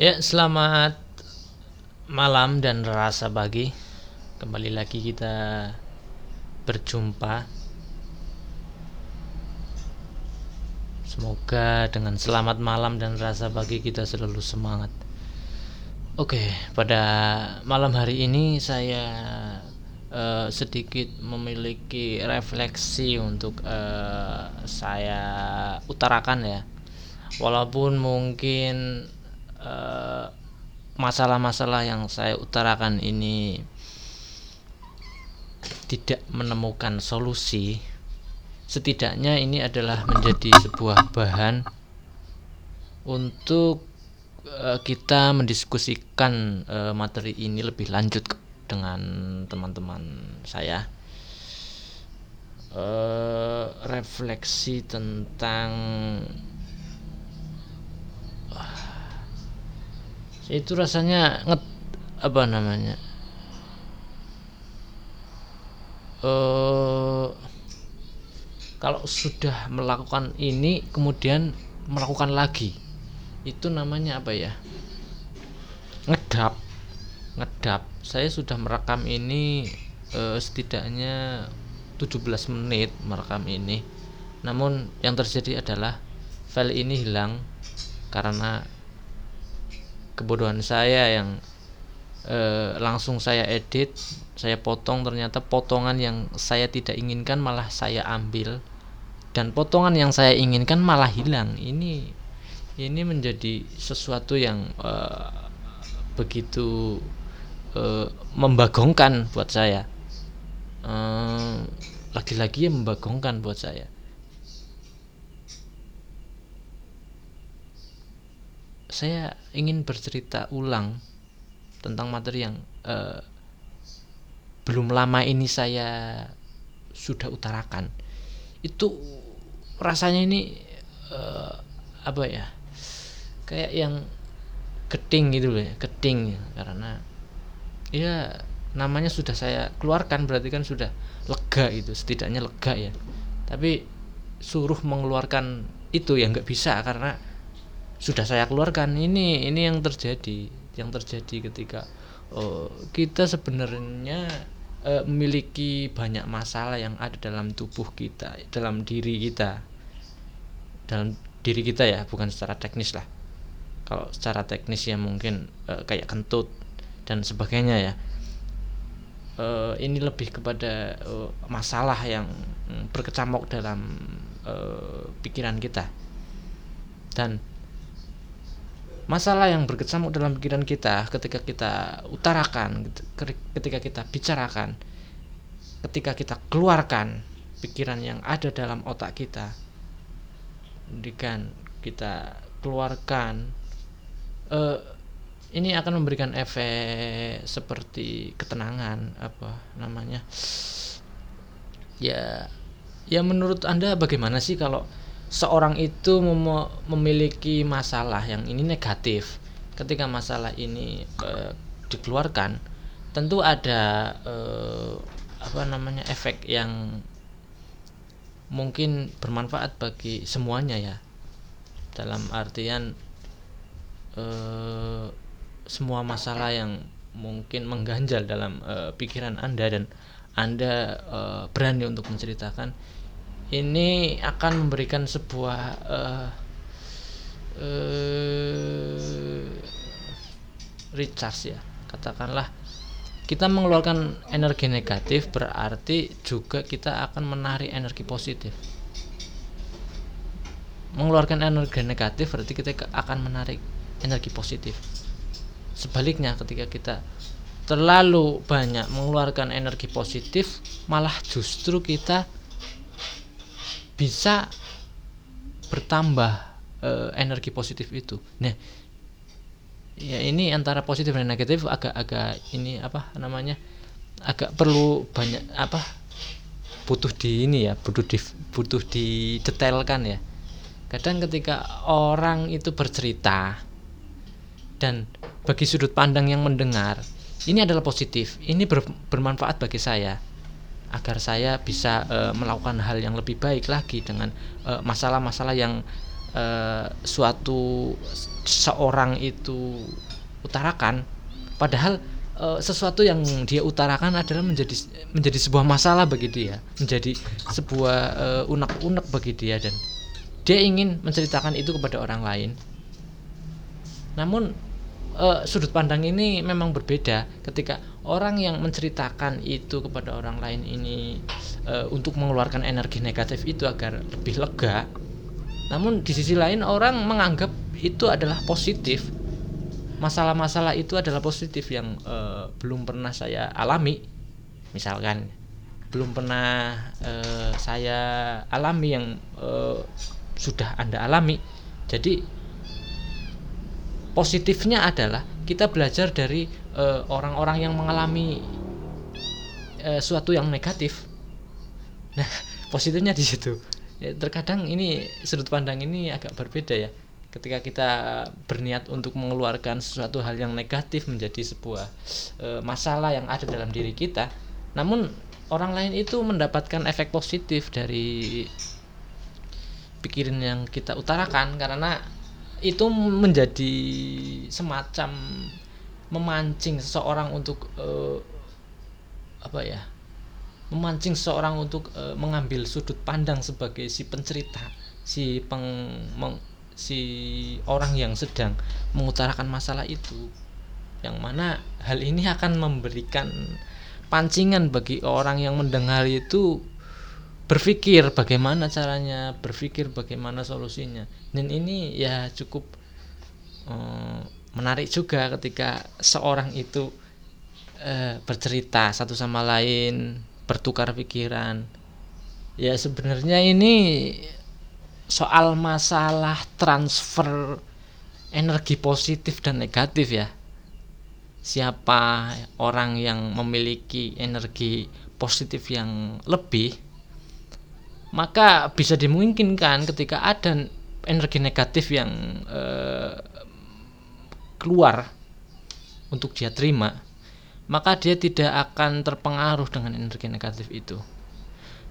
Ya, selamat malam dan rasa pagi. Kembali lagi kita berjumpa. Semoga dengan selamat malam dan rasa pagi kita selalu semangat. Oke, pada malam hari ini saya uh, sedikit memiliki refleksi untuk uh, saya utarakan ya. Walaupun mungkin masalah-masalah yang saya utarakan ini tidak menemukan solusi. Setidaknya ini adalah menjadi sebuah bahan untuk uh, kita mendiskusikan uh, materi ini lebih lanjut dengan teman-teman saya. Refleksi tentang itu rasanya nget apa namanya? Uh, kalau sudah melakukan ini kemudian melakukan lagi. Itu namanya apa ya? Ngedap. Ngedap. Saya sudah merekam ini uh, setidaknya 17 menit merekam ini. Namun yang terjadi adalah file ini hilang karena kebodohan saya yang eh, langsung saya edit saya potong ternyata potongan yang saya tidak inginkan malah saya ambil dan potongan yang saya inginkan malah hilang. Ini ini menjadi sesuatu yang eh, begitu eh, membagongkan buat saya. Eh, lagi-lagi yang membagongkan buat saya saya ingin bercerita ulang tentang materi yang uh, belum lama ini saya sudah utarakan. Itu rasanya ini uh, apa ya kayak yang keting gitu loh ya keting karena ya namanya sudah saya keluarkan berarti kan sudah lega itu setidaknya lega ya. Tapi suruh mengeluarkan itu ya nggak bisa karena sudah saya keluarkan. Ini ini yang terjadi yang terjadi ketika oh, kita sebenarnya uh, memiliki banyak masalah yang ada dalam tubuh kita dalam diri kita. Dalam diri kita ya bukan secara teknis lah. Kalau secara teknis ya mungkin uh, kayak kentut dan sebagainya ya. Uh, ini lebih kepada uh, masalah yang berkecamuk dalam uh, pikiran kita. Dan masalah yang berkecamuk dalam pikiran kita ketika kita utarakan ketika kita bicarakan ketika kita keluarkan pikiran yang ada dalam otak kita dengan kita keluarkan uh, ini akan memberikan efek seperti ketenangan apa namanya ya ya menurut anda bagaimana sih kalau seorang itu mem memiliki masalah yang ini negatif. Ketika masalah ini e, dikeluarkan tentu ada e, apa namanya efek yang mungkin bermanfaat bagi semuanya ya. Dalam artian e, semua masalah yang mungkin mengganjal dalam e, pikiran anda dan anda e, berani untuk menceritakan ini akan memberikan sebuah uh, uh, recharge ya katakanlah. Kita mengeluarkan energi negatif berarti juga kita akan menarik energi positif. Mengeluarkan energi negatif berarti kita akan menarik energi positif. Sebaliknya ketika kita terlalu banyak mengeluarkan energi positif malah justru kita bisa bertambah uh, energi positif itu. Nah, ya ini antara positif dan negatif agak-agak ini apa namanya? agak perlu banyak apa butuh di ini ya butuh di butuh didetailkan ya kadang ketika orang itu bercerita dan bagi sudut pandang yang mendengar ini adalah positif ini ber, bermanfaat bagi saya agar saya bisa uh, melakukan hal yang lebih baik lagi dengan masalah masalah-masalah yang uh, suatu seorang itu utarakan. Padahal e, sesuatu yang dia utarakan adalah menjadi menjadi sebuah masalah bagi dia menjadi sebuah e, unek-unek bagi dia dan dia ingin menceritakan itu kepada orang lain. Namun e, sudut pandang ini memang berbeda ketika orang yang menceritakan itu kepada orang lain ini e, untuk mengeluarkan energi negatif itu agar lebih lega. Namun di sisi lain orang menganggap itu adalah positif. Masalah-masalah itu adalah positif yang uh, belum pernah saya alami. Misalkan belum pernah uh, saya alami yang uh, sudah anda alami. Jadi positifnya adalah kita belajar dari orang-orang uh, yang mengalami uh, suatu yang negatif. Nah positifnya di situ. Ya, terkadang ini sudut pandang ini agak berbeda ya. Ketika kita berniat untuk mengeluarkan sesuatu hal yang negatif menjadi sebuah e, masalah yang ada dalam diri kita namun orang lain itu mendapatkan efek positif dari pikiran yang kita utarakan karena itu menjadi semacam memancing seseorang untuk e, apa ya memancing seseorang untuk e, mengambil sudut pandang sebagai si pencerita si peng meng, si orang yang sedang mengutarakan masalah itu. Yang mana hal ini akan memberikan pancingan bagi orang yang mendengar itu berpikir bagaimana caranya berpikir bagaimana solusinya. Dan ini ya cukup um, menarik juga ketika seorang itu uh, bercerita satu sama lain bertukar pikiran. Ya sebenarnya ini soal masalah transfer energi positif dan negatif ya. Siapa orang yang memiliki energi positif yang lebih maka bisa dimungkinkan ketika ada energi negatif yang eh, keluar untuk dia terima maka dia tidak akan terpengaruh dengan energi negatif itu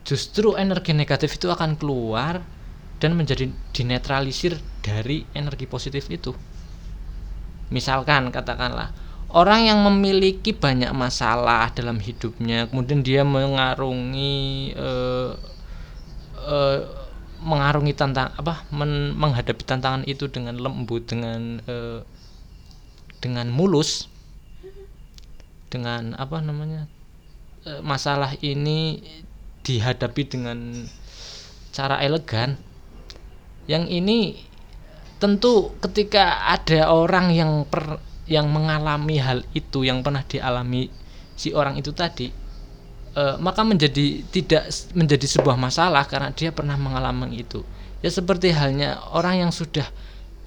justru energi negatif itu akan keluar dan menjadi dinetralisir dari energi positif itu. Misalkan katakanlah orang yang memiliki banyak masalah dalam hidupnya, kemudian dia mengarungi uh, uh, mengarungi tantang apa men, menghadapi tantangan itu dengan lembut dengan uh, dengan mulus dengan apa namanya masalah ini dihadapi dengan cara elegan. Yang ini tentu ketika ada orang yang per, yang mengalami hal itu yang pernah dialami si orang itu tadi e, maka menjadi tidak menjadi sebuah masalah karena dia pernah mengalami itu. Ya seperti halnya orang yang sudah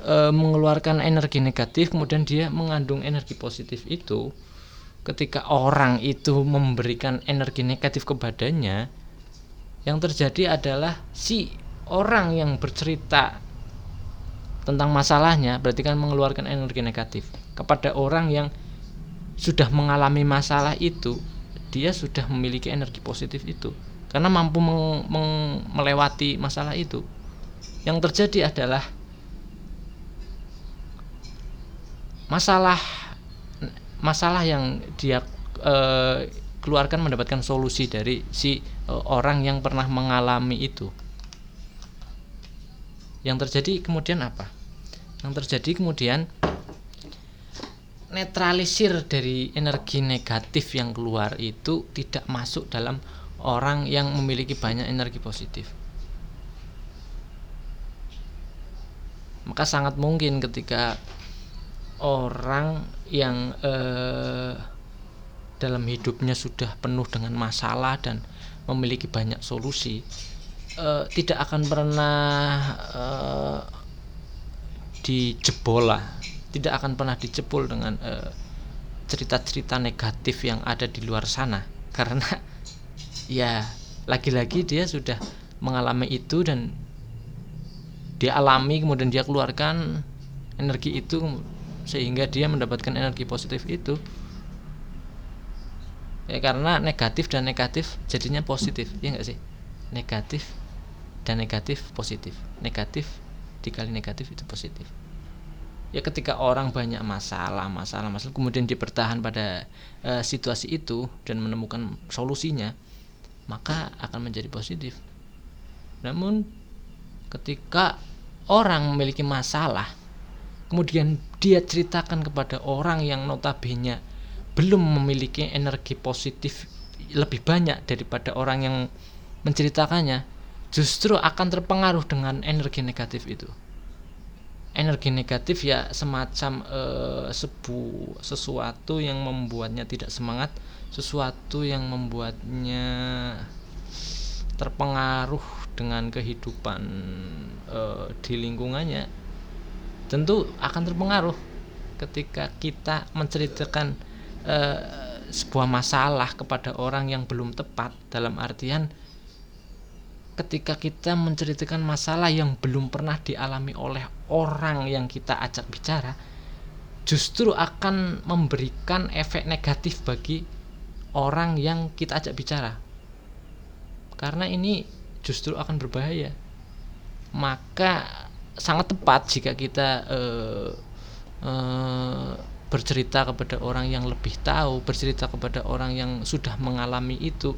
e, mengeluarkan energi negatif kemudian dia mengandung energi positif itu ketika orang itu memberikan energi negatif kepadanya yang terjadi adalah si orang yang bercerita tentang masalahnya berarti kan mengeluarkan energi negatif kepada orang yang sudah mengalami masalah itu dia sudah memiliki energi positif itu karena mampu meng, meng, melewati masalah itu. Yang terjadi adalah masalah masalah yang dia e, keluarkan mendapatkan solusi dari si e, orang yang pernah mengalami itu. Yang terjadi kemudian apa? Yang terjadi kemudian netralisir dari energi negatif yang keluar itu tidak masuk dalam orang yang memiliki banyak energi positif. Maka sangat mungkin ketika orang yang eh, dalam hidupnya sudah penuh dengan masalah dan memiliki banyak solusi uh, tidak akan pernah uh, dijebol lah tidak akan pernah dijebol dengan eh, cerita-cerita negatif yang ada di luar sana. Karena ya lagi-lagi dia sudah mengalami itu dan dia alami kemudian dia keluarkan energi itu sehingga dia mendapatkan energi positif itu. Ya karena negatif dan negatif jadinya positif ya enggak sih? Negatif dan negatif positif. Negatif dikali negatif itu positif ya ketika orang banyak masalah masalah masalah kemudian dia bertahan pada uh, situasi itu dan menemukan solusinya maka akan menjadi positif. Namun ketika orang memiliki masalah kemudian dia ceritakan kepada orang yang notabene belum memiliki energi positif lebih banyak daripada orang yang menceritakannya justru akan terpengaruh dengan energi negatif itu energi negatif ya semacam uh, sebu sesuatu yang membuatnya tidak semangat sesuatu yang membuatnya terpengaruh dengan kehidupan uh, di lingkungannya tentu akan terpengaruh ketika kita menceritakan uh, sebuah masalah kepada orang yang belum tepat dalam artian ketika kita menceritakan masalah yang belum pernah dialami oleh orang yang kita ajak bicara justru akan memberikan efek negatif bagi orang yang kita ajak bicara. Karena ini justru akan berbahaya. Maka sangat tepat jika kita uh, uh, bercerita kepada orang yang lebih tahu bercerita kepada orang yang sudah mengalami itu.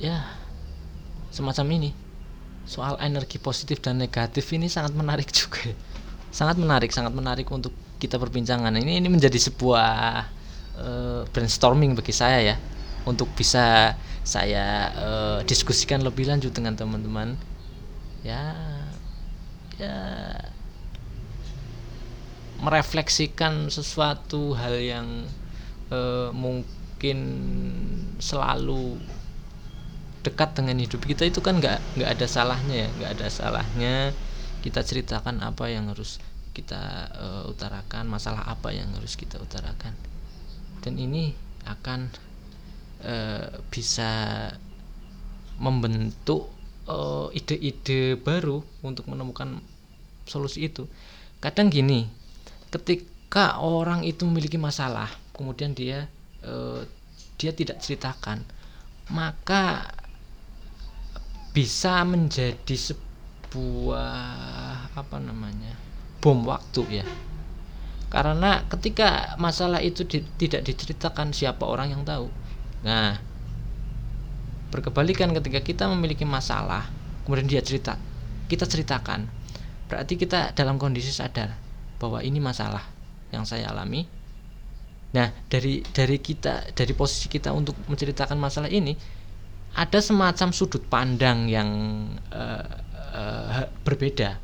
Ya semacam ini. Soal energi positif dan negatif ini sangat menarik juga. Sangat menarik sangat menarik untuk kita perbincangan. Ini ini menjadi sebuah uh, brainstorming bagi saya ya untuk bisa saya uh, diskusikan lebih lanjut dengan teman-teman. Ya ya. Merefleksikan sesuatu hal yang uh, mungkin selalu dekat dengan hidup kita itu kan nggak nggak ada salahnya ya nggak ada salahnya kita ceritakan apa yang harus kita uh, utarakan masalah apa yang harus kita utarakan. Dan ini akan uh, bisa membentuk eh, ide-ide uh, baru untuk menemukan solusi itu. Kadang gini ketika orang itu memiliki masalah kemudian dia uh, dia tidak ceritakan maka bisa menjadi sebuah apa namanya bom waktu ya. Karena ketika masalah itu di, tidak diceritakan siapa orang yang tahu. Nah berkebalikan ketika kita memiliki masalah kemudian dia cerita kita ceritakan. Berarti kita dalam kondisi sadar bahwa ini masalah yang saya alami. Nah dari dari kita dari posisi kita untuk menceritakan masalah ini ada semacam sudut pandang yang uh, uh, berbeda.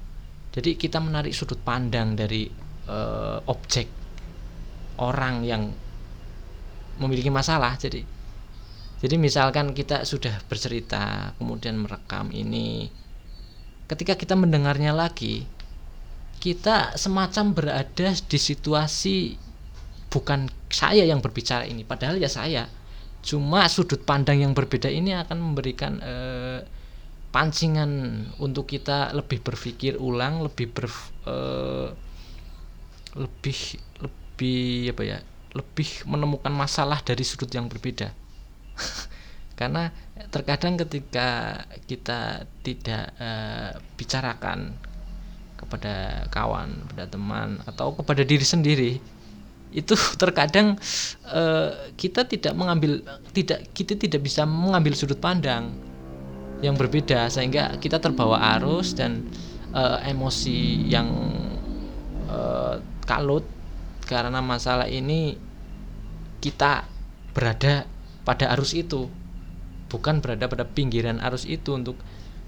Jadi kita menarik sudut pandang dari uh, objek orang yang memiliki masalah. Jadi jadi misalkan kita sudah bercerita kemudian merekam ini ketika kita mendengarnya lagi kita semacam berada di situasi bukan saya yang berbicara ini padahal ya saya cuma sudut pandang yang berbeda ini akan memberikan eh, pancingan untuk kita lebih berpikir ulang lebih ber eh, lebih lebih apa ya lebih menemukan masalah dari sudut yang berbeda. Karena terkadang ketika kita tidak eh, bicarakan kepada kawan, kepada teman atau kepada diri sendiri itu terkadang uh, kita tidak mengambil tidak kita tidak bisa mengambil sudut pandang yang berbeda sehingga kita terbawa arus dan uh, emosi yang uh, kalut karena masalah ini kita berada pada arus itu bukan berada pada pinggiran arus itu untuk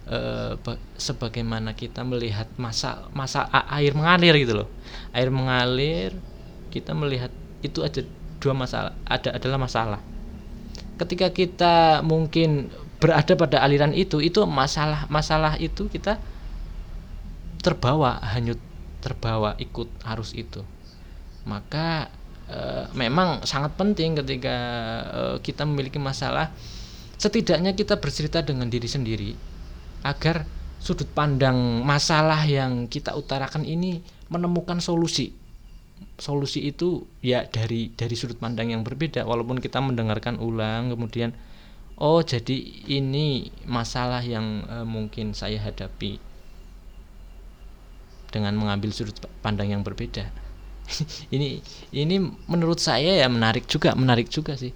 uh, sebagaimana kita melihat masa masa air mengalir gitu loh. Air mengalir kita melihat itu ada dua masalah ada adalah masalah. Ketika kita mungkin berada pada aliran itu itu masalah masalah itu kita terbawa hanyut terbawa ikut arus itu. Maka e, memang sangat penting ketika e, kita memiliki masalah setidaknya kita bercerita dengan diri sendiri agar sudut pandang masalah yang kita utarakan ini menemukan solusi solusi itu ya dari dari sudut pandang yang berbeda. Walaupun kita mendengarkan ulang kemudian oh jadi ini masalah yang uh, mungkin saya hadapi dengan mengambil sudut pandang yang berbeda. Ini ini menurut saya ya menarik juga menarik juga sih.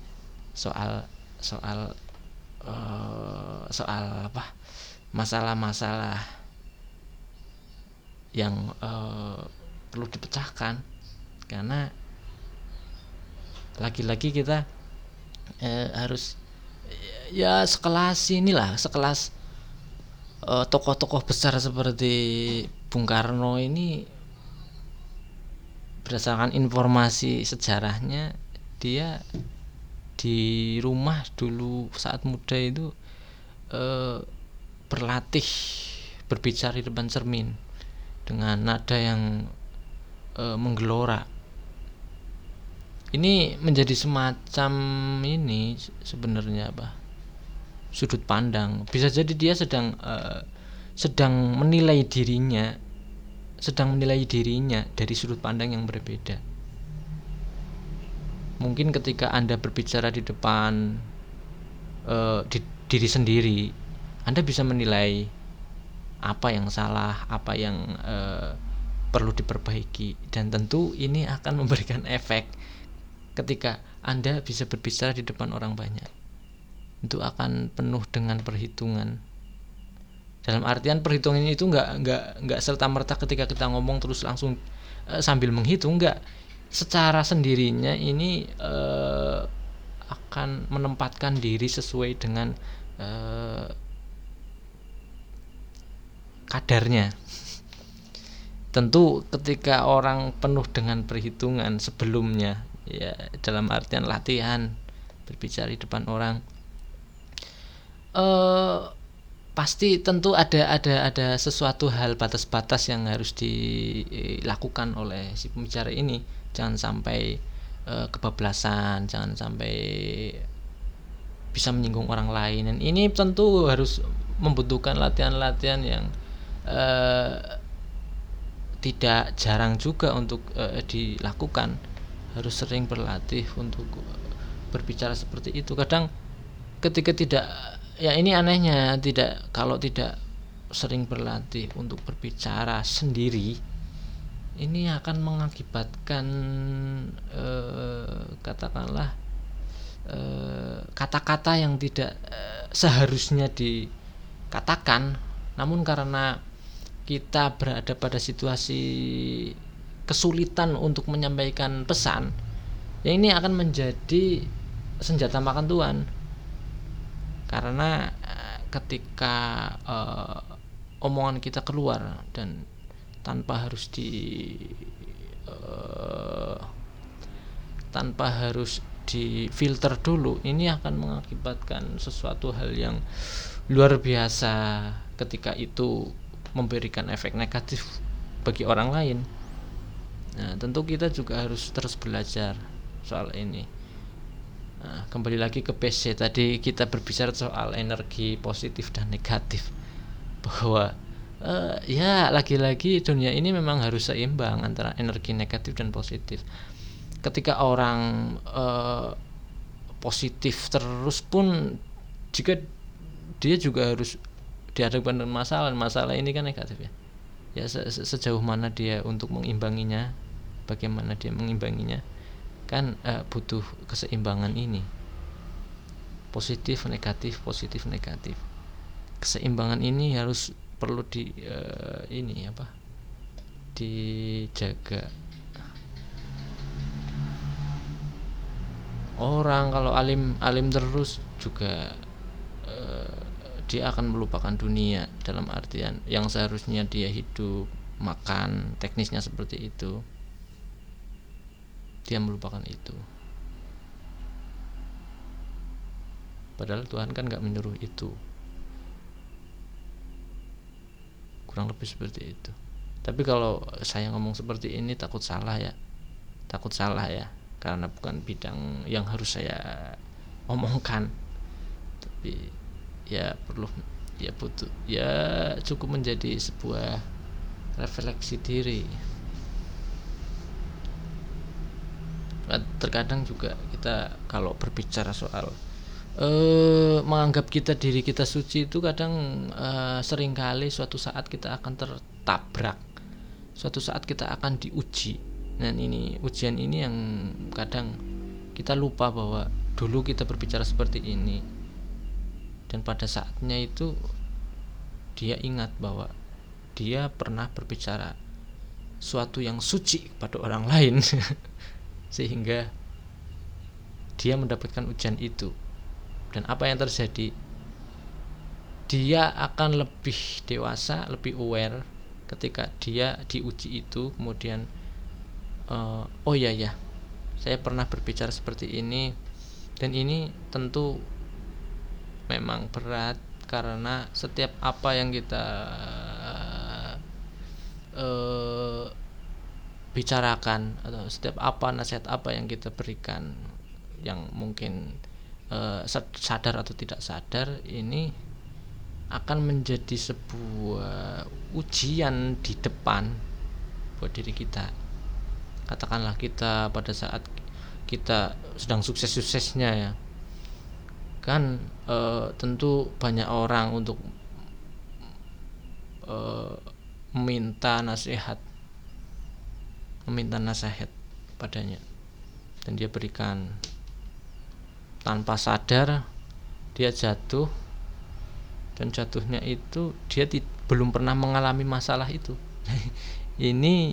Soal soal uh, soal apa? Masalah-masalah yang uh, perlu dipecahkan karena lagi-lagi kita uh, harus ya sekelas inilah sekelas tokoh-tokoh uh, besar seperti Bung Karno ini berdasarkan informasi sejarahnya dia di rumah dulu saat muda itu eh, berlatih berbicara di depan cermin dengan nada yang eh, menggelora ini menjadi semacam ini sebenarnya apa sudut pandang. Bisa jadi dia sedang eh, sedang menilai dirinya sedang menilai dirinya dari sudut pandang yang berbeda. Mungkin ketika Anda berbicara di depan uh, di, diri sendiri, Anda bisa menilai apa yang salah, apa yang uh, perlu diperbaiki, dan tentu ini akan memberikan efek ketika Anda bisa berbicara di depan orang banyak. Itu akan penuh dengan perhitungan dalam artian perhitungan itu nggak nggak nggak serta merta ketika kita ngomong terus langsung uh, sambil menghitung nggak secara sendirinya ini uh, akan menempatkan diri sesuai dengan uh, kadarnya tentu ketika orang penuh dengan perhitungan sebelumnya ya dalam artian latihan berbicara di depan orang. Uh, pasti tentu ada ada ada sesuatu hal batas-batas yang harus dilakukan oleh si pembicara ini. Jangan sampai uh, kebablasan jangan sampai bisa menyinggung orang lain. Dan ini tentu harus membutuhkan latihan-latihan yang uh, tidak jarang juga untuk uh, dilakukan harus sering berlatih untuk berbicara seperti itu. Kadang ketika tidak ya ini anehnya tidak kalau tidak sering berlatih untuk berbicara sendiri ini akan mengakibatkan eh, katakanlah eh, kata-kata eh, yang tidak eh, seharusnya dikatakan. Namun karena kita berada pada situasi kesulitan untuk menyampaikan pesan ya ini akan menjadi senjata makan tuan karena eh, ketika uh, omongan kita keluar dan tanpa harus di uh, tanpa harus difilter dulu ini akan mengakibatkan sesuatu hal yang luar biasa ketika itu memberikan efek negatif bagi orang lain nah tentu kita juga harus terus belajar soal ini. Nah, kembali lagi ke PC tadi kita berbicara soal energi positif dan negatif. Bahwa uh, ya lagi-lagi dunia ini memang harus seimbang antara energi negatif dan positif. Ketika orang uh, positif terus pun jika dia juga harus dihadapkan dengan masalah masalah ini kan negatif ya. Ya se sejauh mana dia untuk mengimbanginya bagaimana dia mengimbanginya. Kan uh, butuh keseimbangan ini. Positif negatif positif negatif. Keseimbangan ini harus perlu di uh, ini apa dijaga. Orang kalau alim alim terus juga uh, dia akan melupakan dunia dalam artian yang seharusnya dia hidup makan teknisnya seperti itu dia melupakan itu. Padahal Tuhan kan nggak menyuruh itu. Kurang lebih seperti itu. Tapi kalau saya ngomong seperti ini takut salah ya. Takut salah ya karena bukan bidang yang harus saya omongkan. Tapi ya perlu ya butuh ya cukup menjadi sebuah refleksi diri terkadang juga kita kalau berbicara soal uh, menganggap kita diri kita suci itu kadang uh, sering kali suatu saat kita akan tertabrak. Suatu saat kita akan diuji. Dan ini ujian ini yang kadang kita lupa bahwa dulu kita berbicara seperti ini. Dan pada saatnya itu dia ingat bahwa dia pernah berbicara suatu yang suci kepada orang lain sehingga dia mendapatkan ujian itu. Dan apa yang terjadi? Dia akan lebih dewasa lebih aware ketika dia diuji itu kemudian uh, oh ya ya saya pernah berbicara seperti ini dan ini tentu memang berat karena setiap apa yang kita uh, bicarakan atau setiap apa nasihat apa yang kita berikan yang mungkin uh, sadar atau tidak sadar ini akan menjadi sebuah ujian di depan buat diri kita. Katakanlah kita pada saat kita sedang sukses-suksesnya ya. Kan e, tentu banyak orang untuk e, meminta nasihat meminta nasihat padanya. Dan dia berikan tanpa sadar dia jatuh dan jatuhnya itu dia belum pernah mengalami masalah itu. Ini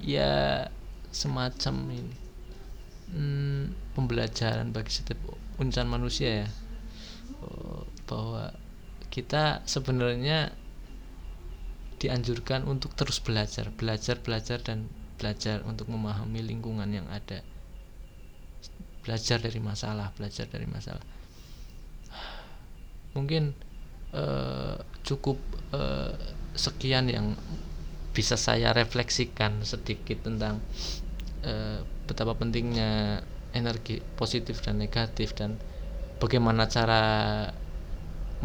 ya semacam ini. Hmm, pembelajaran bagi setiap unsur manusia ya. Oh, bahwa kita sebenarnya dianjurkan untuk terus belajar belajar belajar dan belajar untuk memahami lingkungan yang ada. Belajar dari masalah belajar dari masalah. Mungkin uh, cukup uh, sekian yang bisa saya refleksikan sedikit tentang uh, betapa pentingnya energi positif dan negatif dan bagaimana cara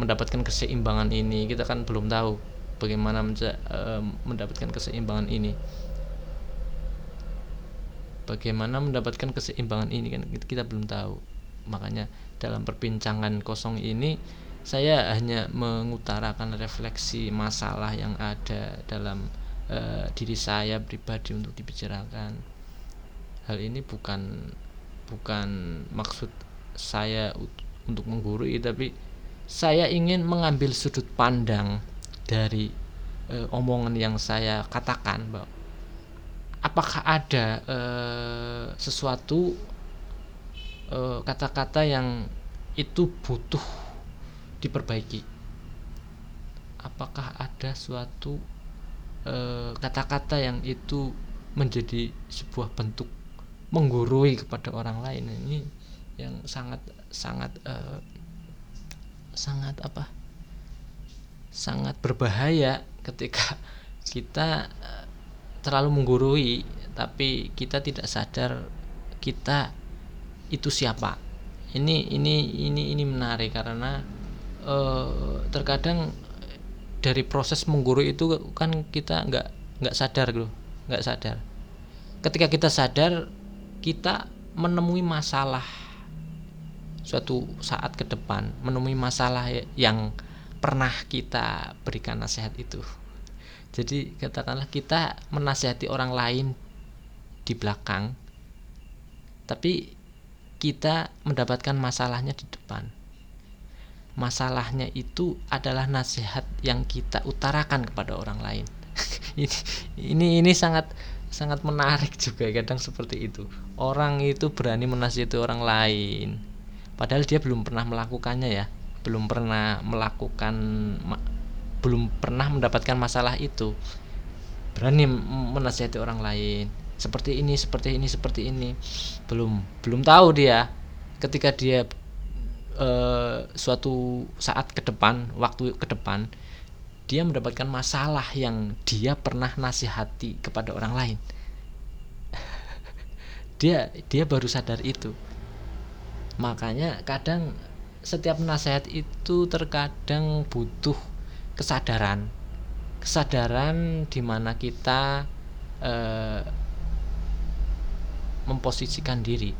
mendapatkan keseimbangan ini. Kita kan belum tahu bagaimana mendapatkan keseimbangan ini bagaimana mendapatkan keseimbangan ini kan kita belum tahu. Makanya dalam perbincangan kosong ini saya hanya mengutarakan refleksi masalah yang ada dalam uh, diri saya pribadi untuk dibicarakan. Hal ini bukan bukan maksud saya untuk menggurui tapi saya ingin mengambil sudut pandang dari uh, omongan yang saya katakan bahwa apakah ada uh, sesuatu eh, kata-kata yang itu butuh diperbaiki? Apakah ada suatu eh, kata-kata yang itu menjadi sebuah bentuk menggurui kepada orang lain? Ini yang sangat sangat uh, sangat apa? Sangat berbahaya ketika kita terlalu menggurui tapi kita tidak sadar kita itu siapa. Ini ini ini ini menarik karena uh, terkadang dari proses menggurui itu kan kita nggak nggak sadar gitu nggak sadar. Ketika kita sadar kita menemui masalah suatu saat ke depan menemui masalah yang pernah kita berikan nasihat itu jadi katakanlah kita menasihati orang lain di belakang tapi kita mendapatkan masalahnya di depan. Masalahnya itu adalah nasihat yang kita utarakan kepada orang lain. Ini ini ini sangat sangat menarik juga kadang seperti itu. Orang itu berani menasihati orang lain padahal dia belum pernah melakukannya ya. Belum pernah melakukan belum pernah mendapatkan masalah itu. Berani menasihati orang lain. Seperti ini seperti ini seperti ini. Belum belum tahu dia. Ketika dia uh, suatu saat ke depan waktu ke depan dia mendapatkan masalah yang dia pernah nasihati kepada orang lain. Dia dia baru sadar itu. Makanya kadang setiap nasihat itu terkadang butuh kesadaran. Kesadaran di mana kita eh, memposisikan diri.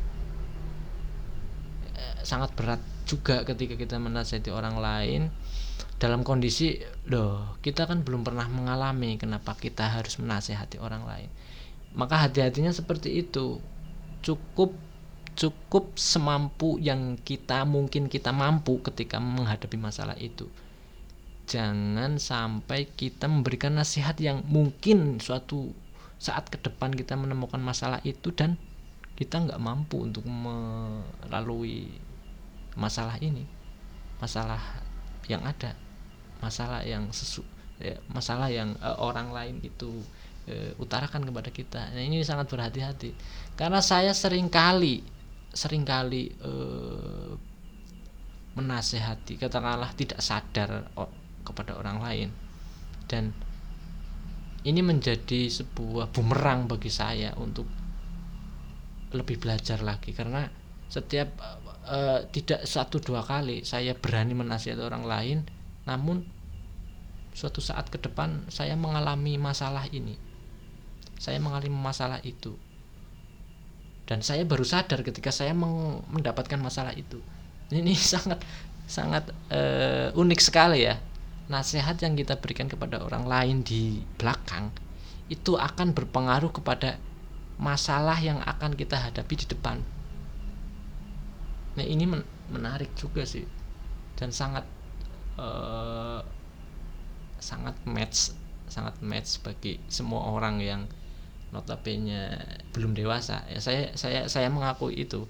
Eh, sangat berat juga ketika kita menasihati orang lain. Dalam kondisi loh kita kan belum pernah mengalami kenapa kita harus menasehati orang lain. Maka hati-hatinya seperti itu. Cukup cukup semampu yang kita mungkin kita mampu ketika menghadapi masalah itu jangan sampai kita memberikan nasihat yang mungkin suatu saat ke depan kita menemukan masalah itu dan kita nggak mampu untuk melalui masalah ini. Masalah yang ada. Masalah yang sesu ya, masalah yang uh, orang lain itu uh, utarakan kepada kita. Nah ini sangat berhati-hati. Karena saya sering kali sering kali uh, menasehati katakanlah tidak sadar kepada orang lain. Dan ini menjadi sebuah bumerang bagi saya untuk lebih belajar lagi. Karena setiap uh, tidak satu dua kali saya berani menasihati orang lain namun suatu saat ke depan saya mengalami masalah ini. Saya mengalami masalah itu. Dan saya baru sadar ketika saya mendapatkan masalah itu. Ini sangat sangat uh, unik sekali ya nasihat yang kita berikan kepada orang lain di belakang itu akan berpengaruh kepada masalah yang akan kita hadapi di depan. Nah ini men menarik juga sih dan sangat uh, sangat match sangat match bagi semua orang yang notabene belum dewasa ya saya saya saya mengakui itu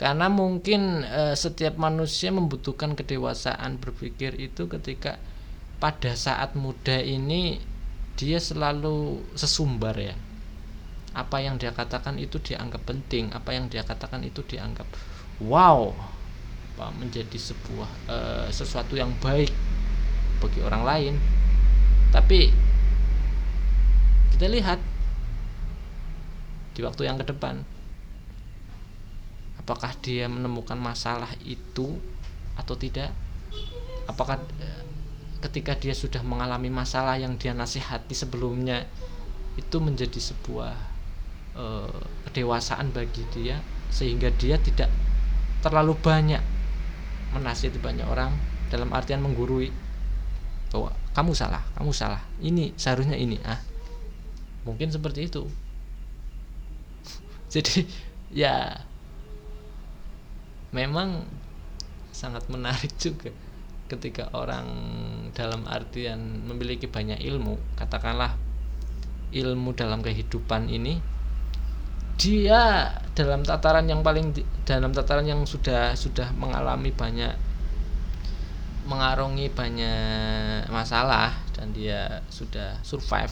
karena mungkin uh, setiap manusia membutuhkan kedewasaan berpikir itu ketika pada saat muda ini dia selalu sesumbar ya. Apa yang dia katakan itu dianggap penting apa yang dia katakan itu dianggap wow menjadi sebuah uh, sesuatu yang baik bagi orang lain. Tapi kita lihat di waktu yang ke depan apakah dia menemukan masalah itu atau tidak? Apakah uh, ketika dia sudah mengalami masalah yang dia nasihati sebelumnya itu menjadi sebuah uh, kedewasaan bagi dia sehingga dia tidak terlalu banyak menasihati banyak orang dalam artian menggurui bahwa kamu salah, kamu salah. Ini seharusnya ini ah. Mungkin seperti itu. Jadi ya memang sangat menarik juga ketika orang dalam artian memiliki banyak ilmu, katakanlah ilmu dalam kehidupan ini dia dalam tataran yang paling dalam tataran yang sudah sudah mengalami banyak mengarungi banyak masalah dan dia sudah survive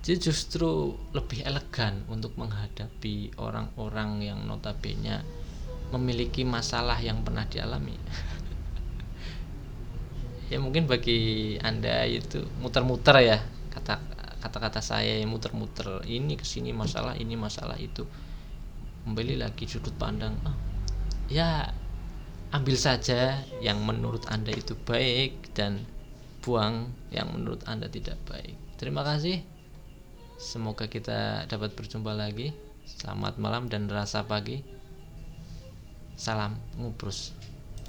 dia justru lebih elegan untuk menghadapi orang-orang yang notabene memiliki masalah yang pernah dialami ya mungkin bagi anda itu muter-muter ya kata kata-kata saya yang muter-muter. Ini ke sini masalah ini masalah itu. Kembali lagi sudut pandang. Oh, ya ambil saja yang menurut anda itu baik dan buang yang menurut anda tidak baik. Terima kasih. Semoga kita dapat berjumpa lagi. Selamat malam dan rasa pagi. Salam ngubrus